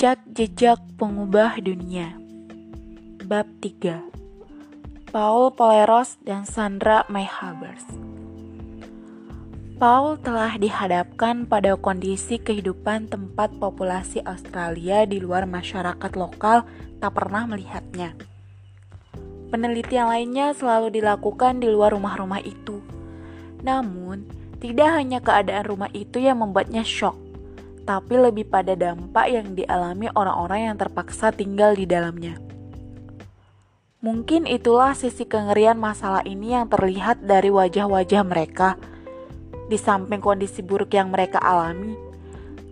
Jejak-jejak pengubah dunia Bab 3 Paul Poleros dan Sandra Mayhabers Paul telah dihadapkan pada kondisi kehidupan tempat populasi Australia di luar masyarakat lokal tak pernah melihatnya. Penelitian lainnya selalu dilakukan di luar rumah-rumah itu. Namun, tidak hanya keadaan rumah itu yang membuatnya shock, tapi lebih pada dampak yang dialami orang-orang yang terpaksa tinggal di dalamnya. Mungkin itulah sisi kengerian masalah ini yang terlihat dari wajah-wajah mereka. Di samping kondisi buruk yang mereka alami,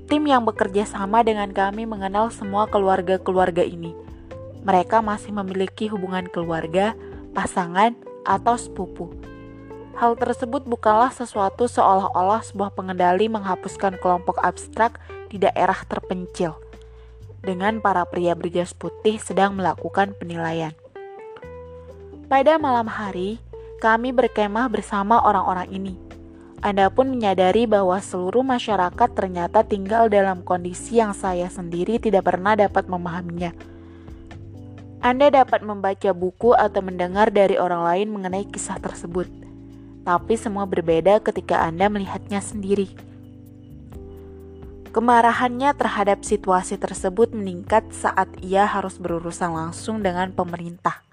tim yang bekerja sama dengan kami mengenal semua keluarga-keluarga ini. Mereka masih memiliki hubungan keluarga, pasangan, atau sepupu Hal tersebut bukanlah sesuatu seolah-olah sebuah pengendali menghapuskan kelompok abstrak di daerah terpencil dengan para pria berjas putih sedang melakukan penilaian. Pada malam hari, kami berkemah bersama orang-orang ini. Anda pun menyadari bahwa seluruh masyarakat ternyata tinggal dalam kondisi yang saya sendiri tidak pernah dapat memahaminya. Anda dapat membaca buku atau mendengar dari orang lain mengenai kisah tersebut tapi semua berbeda ketika Anda melihatnya sendiri. Kemarahannya terhadap situasi tersebut meningkat saat ia harus berurusan langsung dengan pemerintah.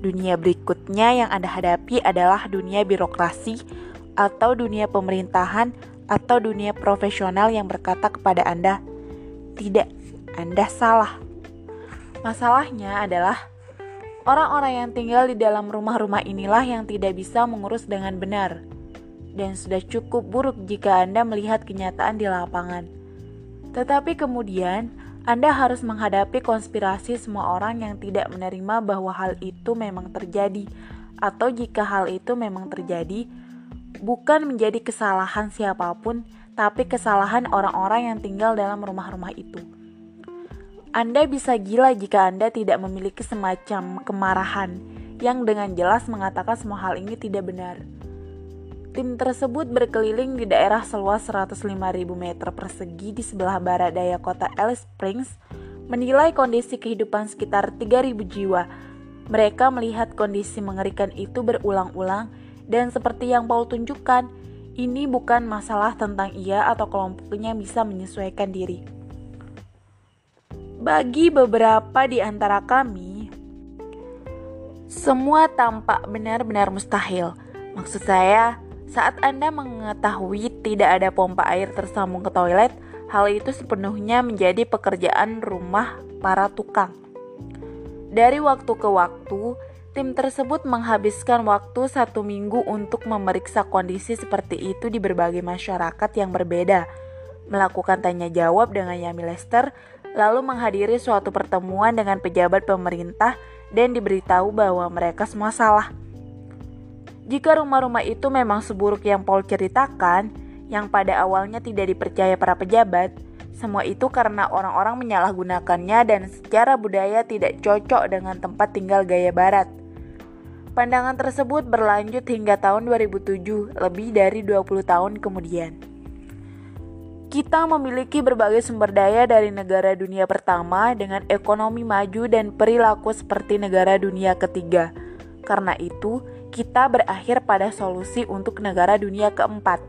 Dunia berikutnya yang Anda hadapi adalah dunia birokrasi atau dunia pemerintahan atau dunia profesional yang berkata kepada Anda, "Tidak, Anda salah." Masalahnya adalah Orang-orang yang tinggal di dalam rumah-rumah inilah yang tidak bisa mengurus dengan benar. Dan sudah cukup buruk jika Anda melihat kenyataan di lapangan. Tetapi kemudian, Anda harus menghadapi konspirasi semua orang yang tidak menerima bahwa hal itu memang terjadi, atau jika hal itu memang terjadi, bukan menjadi kesalahan siapa pun, tapi kesalahan orang-orang yang tinggal dalam rumah-rumah itu. Anda bisa gila jika Anda tidak memiliki semacam kemarahan yang dengan jelas mengatakan semua hal ini tidak benar. Tim tersebut berkeliling di daerah seluas 105.000 meter persegi di sebelah barat daya kota Alice Springs, menilai kondisi kehidupan sekitar 3.000 jiwa. Mereka melihat kondisi mengerikan itu berulang-ulang dan seperti yang Paul tunjukkan, ini bukan masalah tentang ia atau kelompoknya bisa menyesuaikan diri bagi beberapa di antara kami, semua tampak benar-benar mustahil. Maksud saya, saat Anda mengetahui tidak ada pompa air tersambung ke toilet, hal itu sepenuhnya menjadi pekerjaan rumah para tukang. Dari waktu ke waktu, tim tersebut menghabiskan waktu satu minggu untuk memeriksa kondisi seperti itu di berbagai masyarakat yang berbeda, melakukan tanya jawab dengan Yami Lester lalu menghadiri suatu pertemuan dengan pejabat pemerintah dan diberitahu bahwa mereka semua salah. Jika rumah-rumah itu memang seburuk yang Paul ceritakan, yang pada awalnya tidak dipercaya para pejabat, semua itu karena orang-orang menyalahgunakannya dan secara budaya tidak cocok dengan tempat tinggal gaya barat. Pandangan tersebut berlanjut hingga tahun 2007, lebih dari 20 tahun kemudian. Kita memiliki berbagai sumber daya dari negara dunia pertama dengan ekonomi maju dan perilaku seperti negara dunia ketiga. Karena itu, kita berakhir pada solusi untuk negara dunia keempat,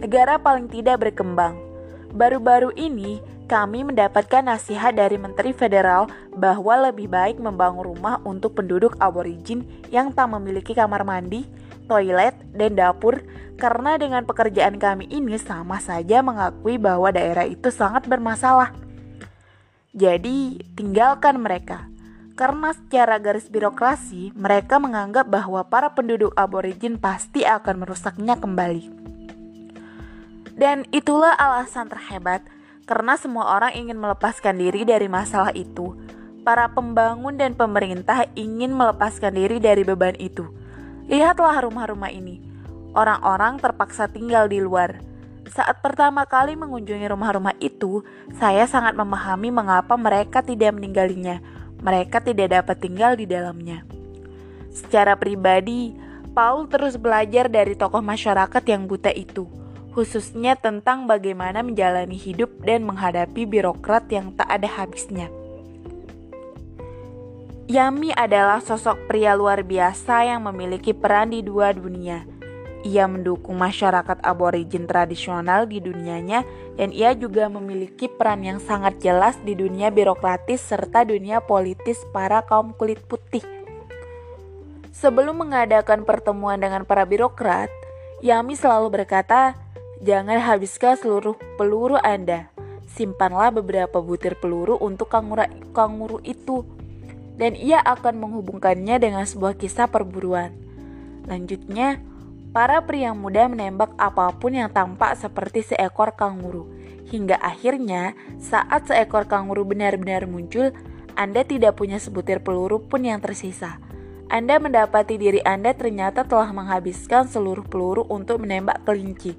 negara paling tidak berkembang. Baru-baru ini, kami mendapatkan nasihat dari Menteri Federal bahwa lebih baik membangun rumah untuk penduduk aborigin yang tak memiliki kamar mandi, toilet, dan dapur karena dengan pekerjaan kami ini sama saja mengakui bahwa daerah itu sangat bermasalah. Jadi, tinggalkan mereka. Karena secara garis birokrasi, mereka menganggap bahwa para penduduk aborigin pasti akan merusaknya kembali. Dan itulah alasan terhebat karena semua orang ingin melepaskan diri dari masalah itu. Para pembangun dan pemerintah ingin melepaskan diri dari beban itu Lihatlah rumah-rumah ini. Orang-orang terpaksa tinggal di luar. Saat pertama kali mengunjungi rumah-rumah itu, saya sangat memahami mengapa mereka tidak meninggalnya. Mereka tidak dapat tinggal di dalamnya. Secara pribadi, Paul terus belajar dari tokoh masyarakat yang buta itu, khususnya tentang bagaimana menjalani hidup dan menghadapi birokrat yang tak ada habisnya. Yami adalah sosok pria luar biasa yang memiliki peran di dua dunia. Ia mendukung masyarakat aborigin tradisional di dunianya dan ia juga memiliki peran yang sangat jelas di dunia birokratis serta dunia politis para kaum kulit putih. Sebelum mengadakan pertemuan dengan para birokrat, Yami selalu berkata, "Jangan habiskan seluruh peluru Anda. Simpanlah beberapa butir peluru untuk kanguru, kanguru itu." Dan ia akan menghubungkannya dengan sebuah kisah perburuan. Lanjutnya, Para pria muda menembak apa pun yang tampak seperti seekor kanguru. Hingga akhirnya, saat seekor kanguru benar-benar muncul, Anda tidak punya sebutir peluru pun yang tersisa. Anda mendapati diri Anda ternyata telah menghabiskan seluruh peluru untuk menembak kelinci.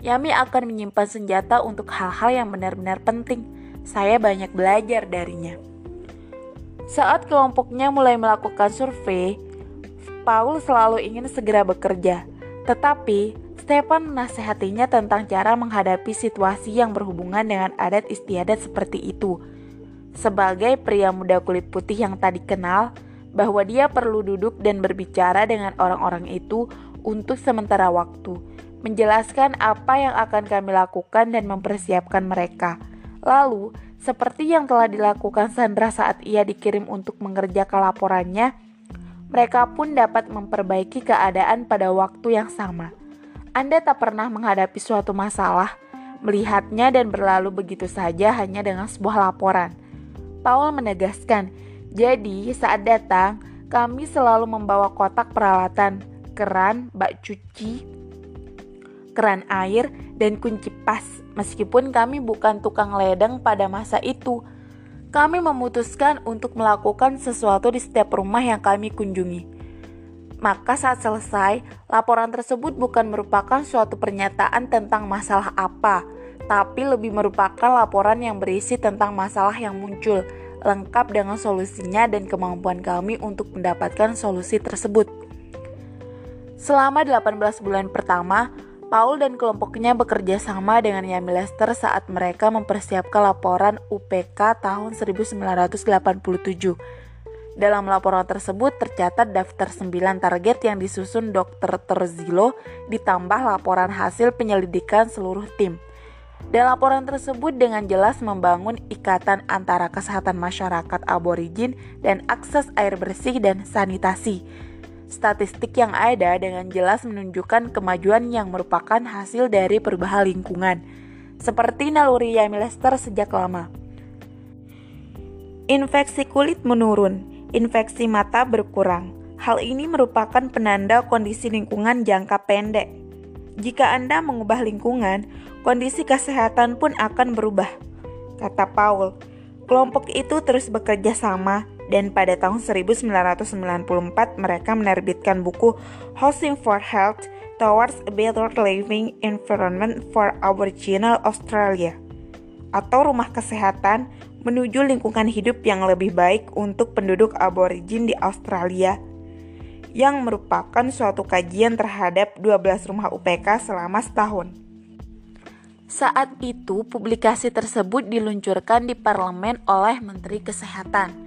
Yami akan menyimpan senjata untuk hal-hal yang benar-benar penting. Saya banyak belajar darinya. Saat kelompoknya mulai melakukan survei, Paul selalu ingin segera bekerja. Tetapi, Stefan menasehatinya tentang cara menghadapi situasi yang berhubungan dengan adat istiadat seperti itu. Sebagai pria muda kulit putih yang tadi kenal, bahwa dia perlu duduk dan berbicara dengan orang-orang itu untuk sementara waktu, menjelaskan apa yang akan kami lakukan dan mempersiapkan mereka. Lalu, seperti yang telah dilakukan Sandra saat ia dikirim untuk mengerjakan laporannya, mereka pun dapat memperbaiki keadaan pada waktu yang sama. Anda tak pernah menghadapi suatu masalah, melihatnya dan berlalu begitu saja hanya dengan sebuah laporan. Paul menegaskan, jadi saat datang, kami selalu membawa kotak peralatan, keran, bak cuci, keran air, dan kunci pas. Meskipun kami bukan tukang ledeng pada masa itu, kami memutuskan untuk melakukan sesuatu di setiap rumah yang kami kunjungi. Maka saat selesai, laporan tersebut bukan merupakan suatu pernyataan tentang masalah apa, tapi lebih merupakan laporan yang berisi tentang masalah yang muncul, lengkap dengan solusinya dan kemampuan kami untuk mendapatkan solusi tersebut. Selama 18 bulan pertama, Paul dan kelompoknya bekerja sama dengan Yami Lester saat mereka mempersiapkan laporan UPK tahun 1987. Dalam laporan tersebut tercatat daftar 9 target yang disusun Dr. Terzilo ditambah laporan hasil penyelidikan seluruh tim. Dan laporan tersebut dengan jelas membangun ikatan antara kesehatan masyarakat aborigin dan akses air bersih dan sanitasi Statistik yang ada dengan jelas menunjukkan kemajuan yang merupakan hasil dari perubahan lingkungan, seperti naluri Yami Lester sejak lama. Infeksi kulit menurun, infeksi mata berkurang. Hal ini merupakan penanda kondisi lingkungan jangka pendek. Jika Anda mengubah lingkungan, kondisi kesehatan pun akan berubah, kata Paul. Kelompok itu terus bekerja sama dan pada tahun 1994 mereka menerbitkan buku Housing for Health Towards a Better Living Environment for Aboriginal Australia atau Rumah Kesehatan menuju lingkungan hidup yang lebih baik untuk penduduk aborigin di Australia yang merupakan suatu kajian terhadap 12 rumah UPK selama setahun. Saat itu, publikasi tersebut diluncurkan di parlemen oleh Menteri Kesehatan.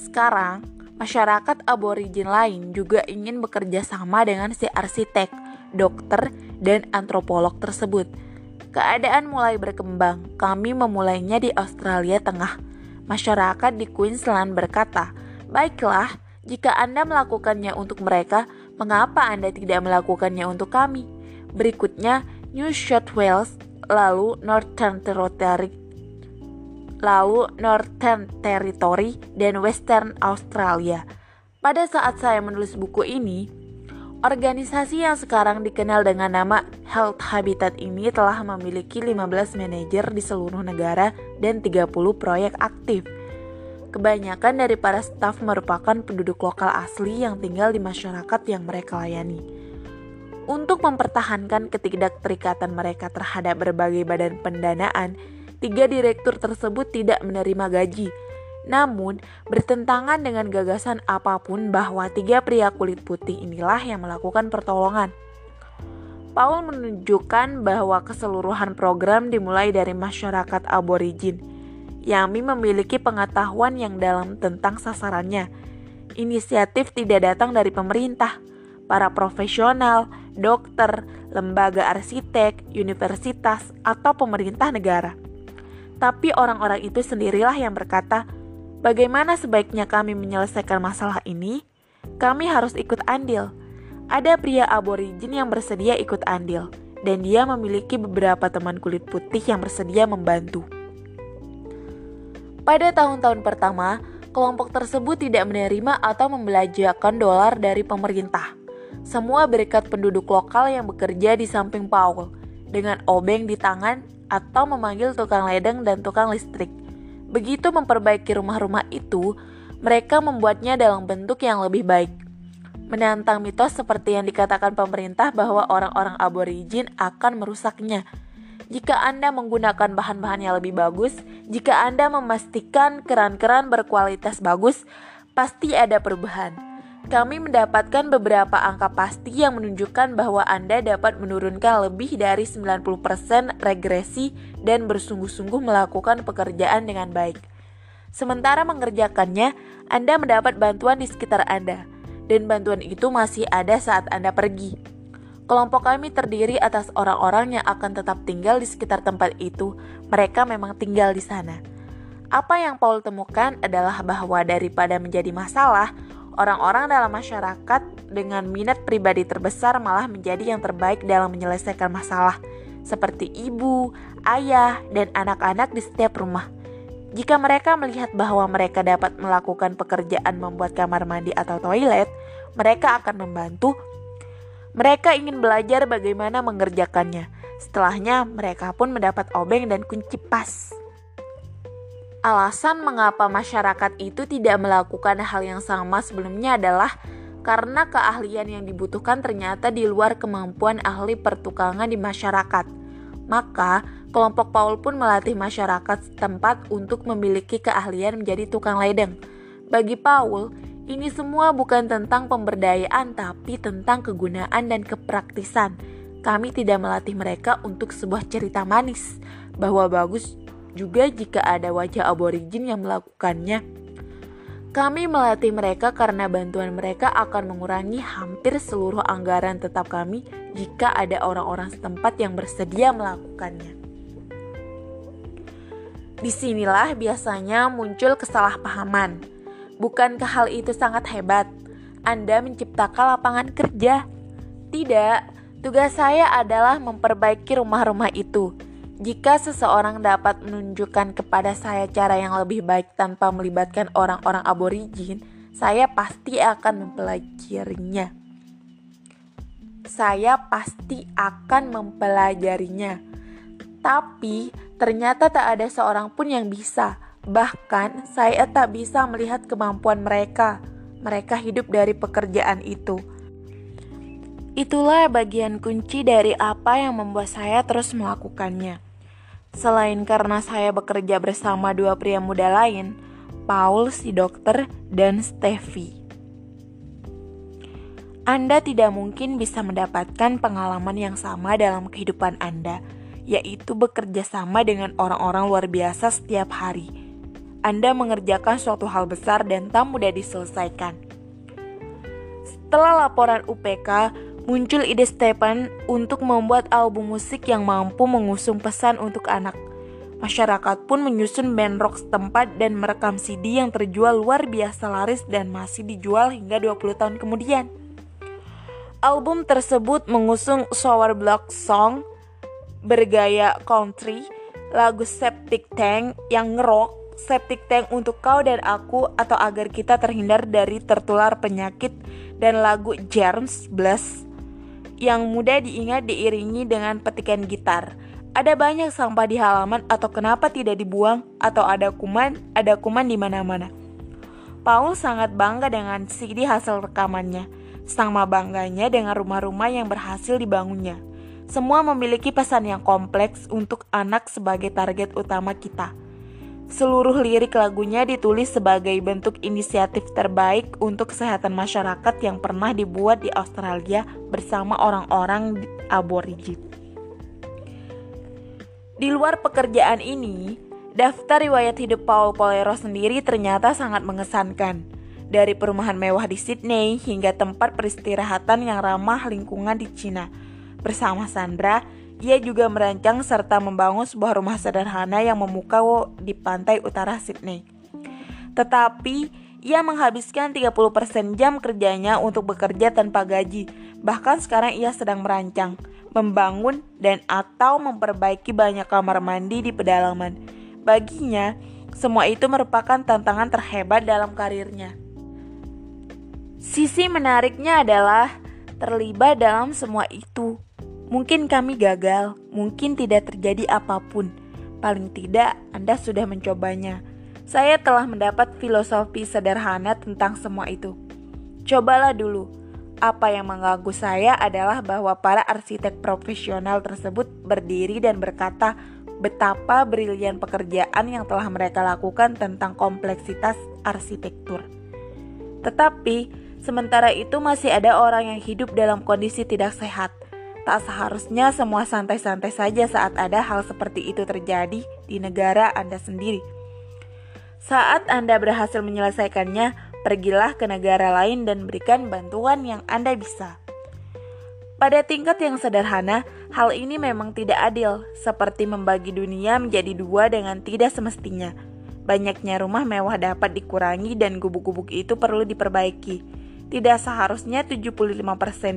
Sekarang, masyarakat aborigin lain juga ingin bekerja sama dengan si arsitek, dokter, dan antropolog tersebut. Keadaan mulai berkembang. Kami memulainya di Australia Tengah. Masyarakat di Queensland berkata, "Baiklah, jika Anda melakukannya untuk mereka, mengapa Anda tidak melakukannya untuk kami?" Berikutnya, New South Wales, lalu Northern Territory lalu Northern Territory, dan Western Australia. Pada saat saya menulis buku ini, organisasi yang sekarang dikenal dengan nama Health Habitat ini telah memiliki 15 manajer di seluruh negara dan 30 proyek aktif. Kebanyakan dari para staf merupakan penduduk lokal asli yang tinggal di masyarakat yang mereka layani. Untuk mempertahankan ketidakterikatan mereka terhadap berbagai badan pendanaan, tiga direktur tersebut tidak menerima gaji. Namun, bertentangan dengan gagasan apa pun bahwa tiga pria kulit putih inilah yang melakukan pertolongan. Paul menunjukkan bahwa keseluruhan program dimulai dari masyarakat aborigin. Yami memiliki pengetahuan yang dalam tentang sasarannya. Inisiatif tidak datang dari pemerintah, para profesional, dokter, lembaga arsitek, universitas, atau pemerintah negara. Tapi orang-orang itu sendirilah yang berkata, "Bagaimana sebaiknya kami menyelesaikan masalah ini? Kami harus ikut andil." Ada pria aborigin yang bersedia ikut andil, dan dia memiliki beberapa teman kulit putih yang bersedia membantu. Pada tahun-tahun pertama, kelompok tersebut tidak menerima atau membelanjakan dolar dari pemerintah. Semua berikat penduduk lokal yang bekerja di samping Paul, dengan obeng di tangan atau memanggil tukang ledeng dan tukang listrik. Begitu memperbaiki rumah-rumah itu, mereka membuatnya dalam bentuk yang lebih baik menantang mitos seperti yang dikatakan pemerintah bahwa orang-orang aborigin akan merusaknya. Jika Anda menggunakan bahan-bahan yang lebih bagus, jika Anda memastikan keran-keran berkualitas bagus, pasti ada perubahan. Kami mendapatkan beberapa angka pasti yang menunjukkan bahwa Anda dapat menurunkan lebih dari 90% regresi dan bersungguh-sungguh melakukan pekerjaan dengan baik. Sementara mengerjakannya, Anda mendapat bantuan di sekitar Anda dan bantuan itu masih ada saat Anda pergi. Kelompok kami terdiri atas orang-orang yang akan tetap tinggal di sekitar tempat itu. Mereka memang tinggal di sana. Apa yang Paul temukan adalah bahwa daripada menjadi masalah, orang-orang dalam masyarakat dengan minat pribadi terbesar malah menjadi yang terbaik dalam menyelesaikan masalah, seperti ibu, ayah, dan anak-anak di setiap rumah. Jika mereka melihat bahwa mereka dapat melakukan pekerjaan membuat kamar mandi atau toilet, mereka akan membantu. Mereka ingin belajar bagaimana mengerjakannya. Setelahnya, mereka pun mendapat obeng dan kunci pas. Alasan mengapa masyarakat itu tidak melakukan hal yang sama sebelumnya adalah karena keahlian yang dibutuhkan ternyata di luar kemampuan ahli pertukangan di masyarakat. Maka, kelompok Paul pun melatih masyarakat setempat untuk memiliki keahlian menjadi tukang ledeng. Bagi Paul, ini semua bukan tentang pemberdayaan, tapi tentang kegunaan dan kepraktisan. Kami tidak melatih mereka untuk sebuah cerita manis, bahwa bagus juga jika ada wajah aborigin yang melakukannya. Kami melatih mereka karena bantuan mereka akan mengurangi hampir seluruh anggaran tetap kami jika ada orang-orang setempat yang bersedia melakukannya. Di sinilah biasanya muncul kesalahpahaman. Bukankah hal itu sangat hebat? Anda menciptakan lapangan kerja. Tidak, tugas saya adalah memperbaiki rumah-rumah itu. Jika seseorang dapat menunjukkan kepada saya cara yang lebih baik tanpa melibatkan orang-orang aborigin, saya pasti akan mempelajarinya. Saya pasti akan mempelajarinya. Tapi ternyata tak ada seorang pun yang bisa. Bahkan saya tak bisa melihat kemampuan mereka. Mereka hidup dari pekerjaan itu. Itulah bagian kunci dari apa yang membuat saya terus melakukannya. Selain karena saya bekerja bersama dua pria muda lain, Paul si dokter dan Steffi. Anda tidak mungkin bisa mendapatkan pengalaman yang sama dalam kehidupan Anda yaitu bekerja sama dengan orang-orang luar biasa setiap hari. Anda mengerjakan suatu hal besar dan tak mudah diselesaikan. Setelah laporan UPK, muncul ide Stephen untuk membuat album musik yang mampu mengusung pesan untuk anak. Masyarakat pun menyusun band rock setempat dan merekam CD yang terjual luar biasa laris dan masih dijual hingga 20 tahun kemudian. Album tersebut mengusung Sour Block Song, bergaya country, lagu Septic Tank yang ngerok, Septic Tank untuk kau dan aku atau agar kita terhindar dari tertular penyakit dan lagu Germs Bless yang mudah diingat diiringi dengan petikan gitar. Ada banyak sampah di halaman atau kenapa tidak dibuang atau ada kuman, ada kuman di mana-mana. Paul sangat bangga dengan CD hasil rekamannya. Sama bangganya dengan rumah-rumah yang berhasil dibangunnya. Semua memiliki pesan yang kompleks untuk anak sebagai target utama kita. Seluruh lirik lagunya ditulis sebagai bentuk inisiatif terbaik untuk kesehatan masyarakat yang pernah dibuat di Australia bersama orang-orang aborigin. Di luar pekerjaan ini, daftar riwayat hidup Paul Polero sendiri ternyata sangat mengesankan. Dari perumahan mewah di Sydney hingga tempat peristirahatan yang ramah lingkungan di Cina. Bersama Sandra, ia juga merancang serta membangun sebuah rumah sederhana yang memukau di pantai utara Sydney. Tetapi, ia menghabiskan 30% jam kerjanya untuk bekerja tanpa gaji. Bahkan sekarang ia sedang merancang, membangun, dan atau memperbaiki banyak kamar mandi di pedalaman. Baginya, semua itu merupakan tantangan terhebat dalam karirnya. Sisi menariknya adalah terlibat dalam semua itu Mungkin kami gagal, mungkin tidak terjadi apa pun. Paling tidak, Anda sudah mencobanya. Saya telah mendapat filosofi sederhana tentang semua itu. Cobalah dulu. Apa yang mengganggu saya adalah bahwa para arsitek profesional tersebut berdiri dan berkata betapa brilian pekerjaan yang telah mereka lakukan tentang kompleksitas arsitektur. Tetapi, sementara itu masih ada orang yang hidup dalam kondisi tidak sehat Tak seharusnya semua santai-santai saja saat ada hal seperti itu terjadi di negara Anda sendiri. Saat Anda berhasil menyelesaikannya, pergilah ke negara lain dan berikan bantuan yang Anda bisa. Pada tingkat yang sederhana, hal ini memang tidak adil, seperti membagi dunia menjadi dua dengan tidak semestinya. Banyaknya rumah mewah dapat dikurangi dan gubuk-gubuk itu perlu diperbaiki. Tidak seharusnya 75%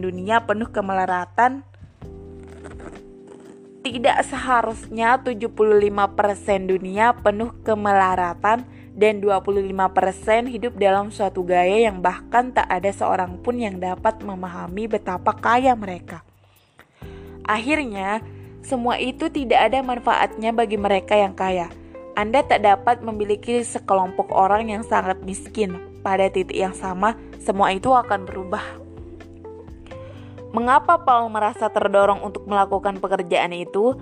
dunia penuh kemelaratan tidak seharusnya 75% dunia penuh kemelaratan dan 25% hidup dalam suatu gaya yang bahkan tak ada seorang pun yang dapat memahami betapa kaya mereka. Akhirnya, semua itu tidak ada manfaatnya bagi mereka yang kaya. Anda tak dapat memiliki sekelompok orang yang sangat miskin. Pada titik yang sama, semua itu akan berubah. Mengapa Paul merasa terdorong untuk melakukan pekerjaan itu?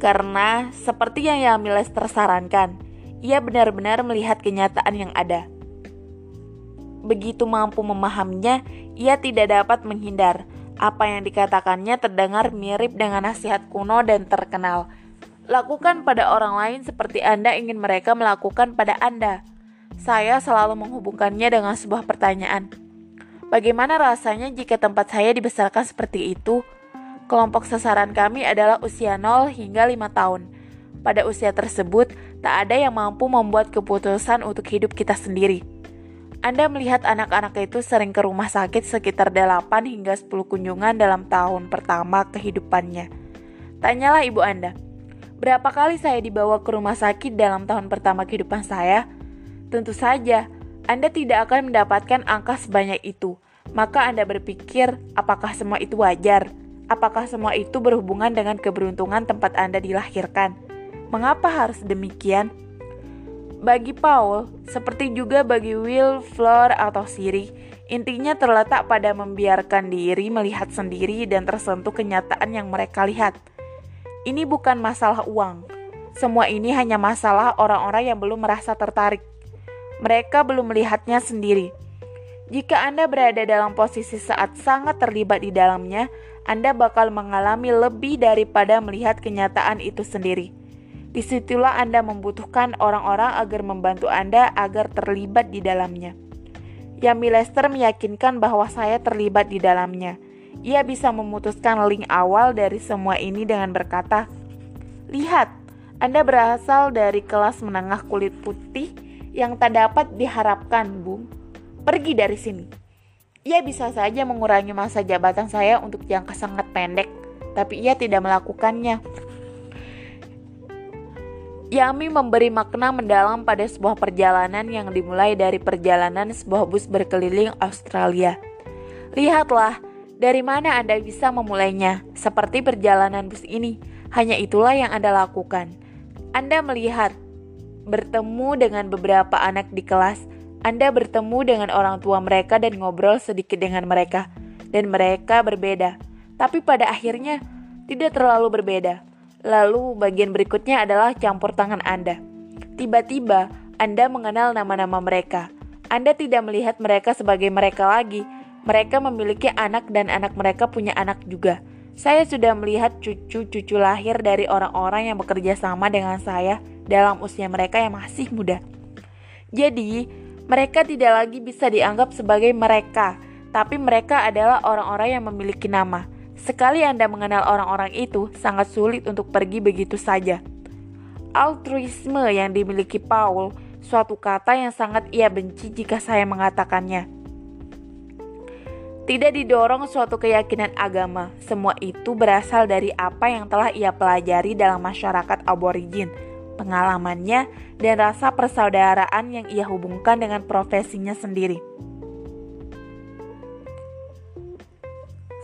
Karena seperti yang Yamiles tersarankan, ia benar-benar melihat kenyataan yang ada. Begitu mampu memahaminya, ia tidak dapat menghindar. Apa yang dikatakannya terdengar mirip dengan nasihat kuno dan terkenal. Lakukan pada orang lain seperti Anda ingin mereka melakukan pada Anda. Saya selalu menghubungkannya dengan sebuah pertanyaan Bagaimana rasanya jika tempat saya dibesarkan seperti itu? Kelompok sasaran kami adalah usia 0 hingga 5 tahun. Pada usia tersebut, tak ada yang mampu membuat keputusan untuk hidup kita sendiri. Anda melihat anak-anak itu sering ke rumah sakit sekitar 8 hingga 10 kunjungan dalam tahun pertama kehidupannya. Tanyalah ibu Anda, berapa kali saya dibawa ke rumah sakit dalam tahun pertama kehidupan saya? Tentu saja, anda tidak akan mendapatkan angka sebanyak itu. Maka Anda berpikir, apakah semua itu wajar? Apakah semua itu berhubungan dengan keberuntungan tempat Anda dilahirkan? Mengapa harus demikian? Bagi Paul, seperti juga bagi Will, Flor, atau Siri, intinya terletak pada membiarkan diri melihat sendiri dan tersentuh kenyataan yang mereka lihat. Ini bukan masalah uang. Semua ini hanya masalah orang-orang yang belum merasa tertarik mereka belum melihatnya sendiri. Jika Anda berada dalam posisi saat sangat terlibat di dalamnya, Anda bakal mengalami lebih daripada melihat kenyataan itu sendiri. Di situlah Anda membutuhkan orang-orang agar membantu Anda agar terlibat di dalamnya. Yami Lester meyakinkan bahwa saya terlibat di dalamnya. Ia bisa memutuskan link awal dari semua ini dengan berkata, "Lihat, Anda berasal dari kelas menengah kulit putih yang tak dapat diharapkan, Bung. Pergi dari sini. Ia bisa saja mengurangi masa jabatan saya untuk jangka sangat pendek, tapi ia tidak melakukannya. Yami memberi makna mendalam pada sebuah perjalanan yang dimulai dari perjalanan sebuah bus berkeliling Australia. Lihatlah, dari mana Anda bisa memulainya, seperti perjalanan bus ini. Hanya itulah yang Anda lakukan. Anda melihat bertemu dengan beberapa anak di kelas, Anda bertemu dengan orang tua mereka dan ngobrol sedikit dengan mereka, dan mereka berbeda, tapi pada akhirnya tidak terlalu berbeda. Lalu, bagian berikutnya adalah campur tangan Anda. Tiba-tiba, Anda mengenal nama-nama mereka. Anda tidak melihat mereka sebagai mereka lagi. Mereka memiliki anak dan anak mereka punya anak juga. Saya sudah melihat cucu-cucu lahir dari orang-orang yang bekerja sama dengan saya dalam usia mereka yang masih muda. Jadi, mereka tidak lagi bisa dianggap sebagai mereka, tapi mereka adalah orang-orang yang memiliki nama. Sekali Anda mengenal orang-orang itu, sangat sulit untuk pergi begitu saja. Altruisme yang dimiliki Paul, suatu kata yang sangat ia benci jika saya mengatakannya. Tidak didorong suatu keyakinan agama, semua itu berasal dari apa yang telah ia pelajari dalam masyarakat aborigin pengalamannya, dan rasa persaudaraan yang ia hubungkan dengan profesinya sendiri.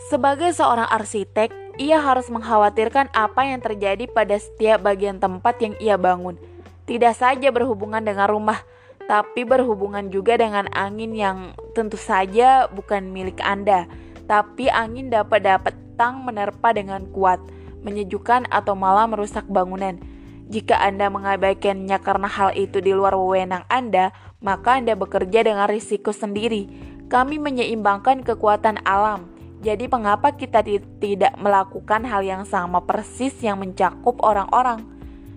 Sebagai seorang arsitek, ia harus mengkhawatirkan apa yang terjadi pada setiap bagian tempat yang ia bangun. Tidak saja berhubungan dengan rumah, tapi berhubungan juga dengan angin yang tentu saja bukan milik Anda, tapi angin dapat datang menerpa dengan kuat, menyejukkan atau malah merusak bangunan. Jika Anda mengabaikannya karena hal itu di luar wewenang Anda, maka Anda bekerja dengan risiko sendiri. Kami menyeimbangkan kekuatan alam. Jadi mengapa kita tidak melakukan hal yang sama persis yang mencakup orang-orang?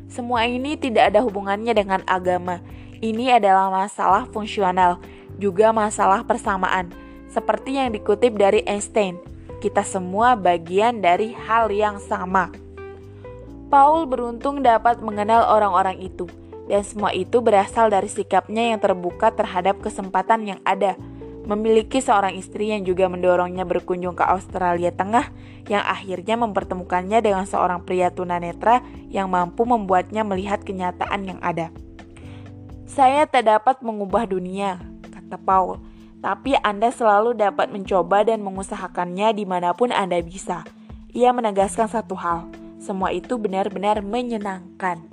Semua ini tidak ada hubungannya dengan agama. Ini adalah masalah fungsional, juga masalah persamaan. Seperti yang dikutip dari Einstein, kita semua bagian dari hal yang sama. Paul beruntung dapat mengenal orang-orang itu, dan semua itu berasal dari sikapnya yang terbuka terhadap kesempatan yang ada. Memiliki seorang istri yang juga mendorongnya berkunjung ke Australia Tengah, yang akhirnya mempertemukannya dengan seorang pria tunanetra yang mampu membuatnya melihat kenyataan yang ada. Saya tak dapat mengubah dunia, kata Paul, tapi Anda selalu dapat mencoba dan mengusahakannya di mana pun Anda bisa. Ia menegaskan satu hal, semua itu benar-benar menyenangkan.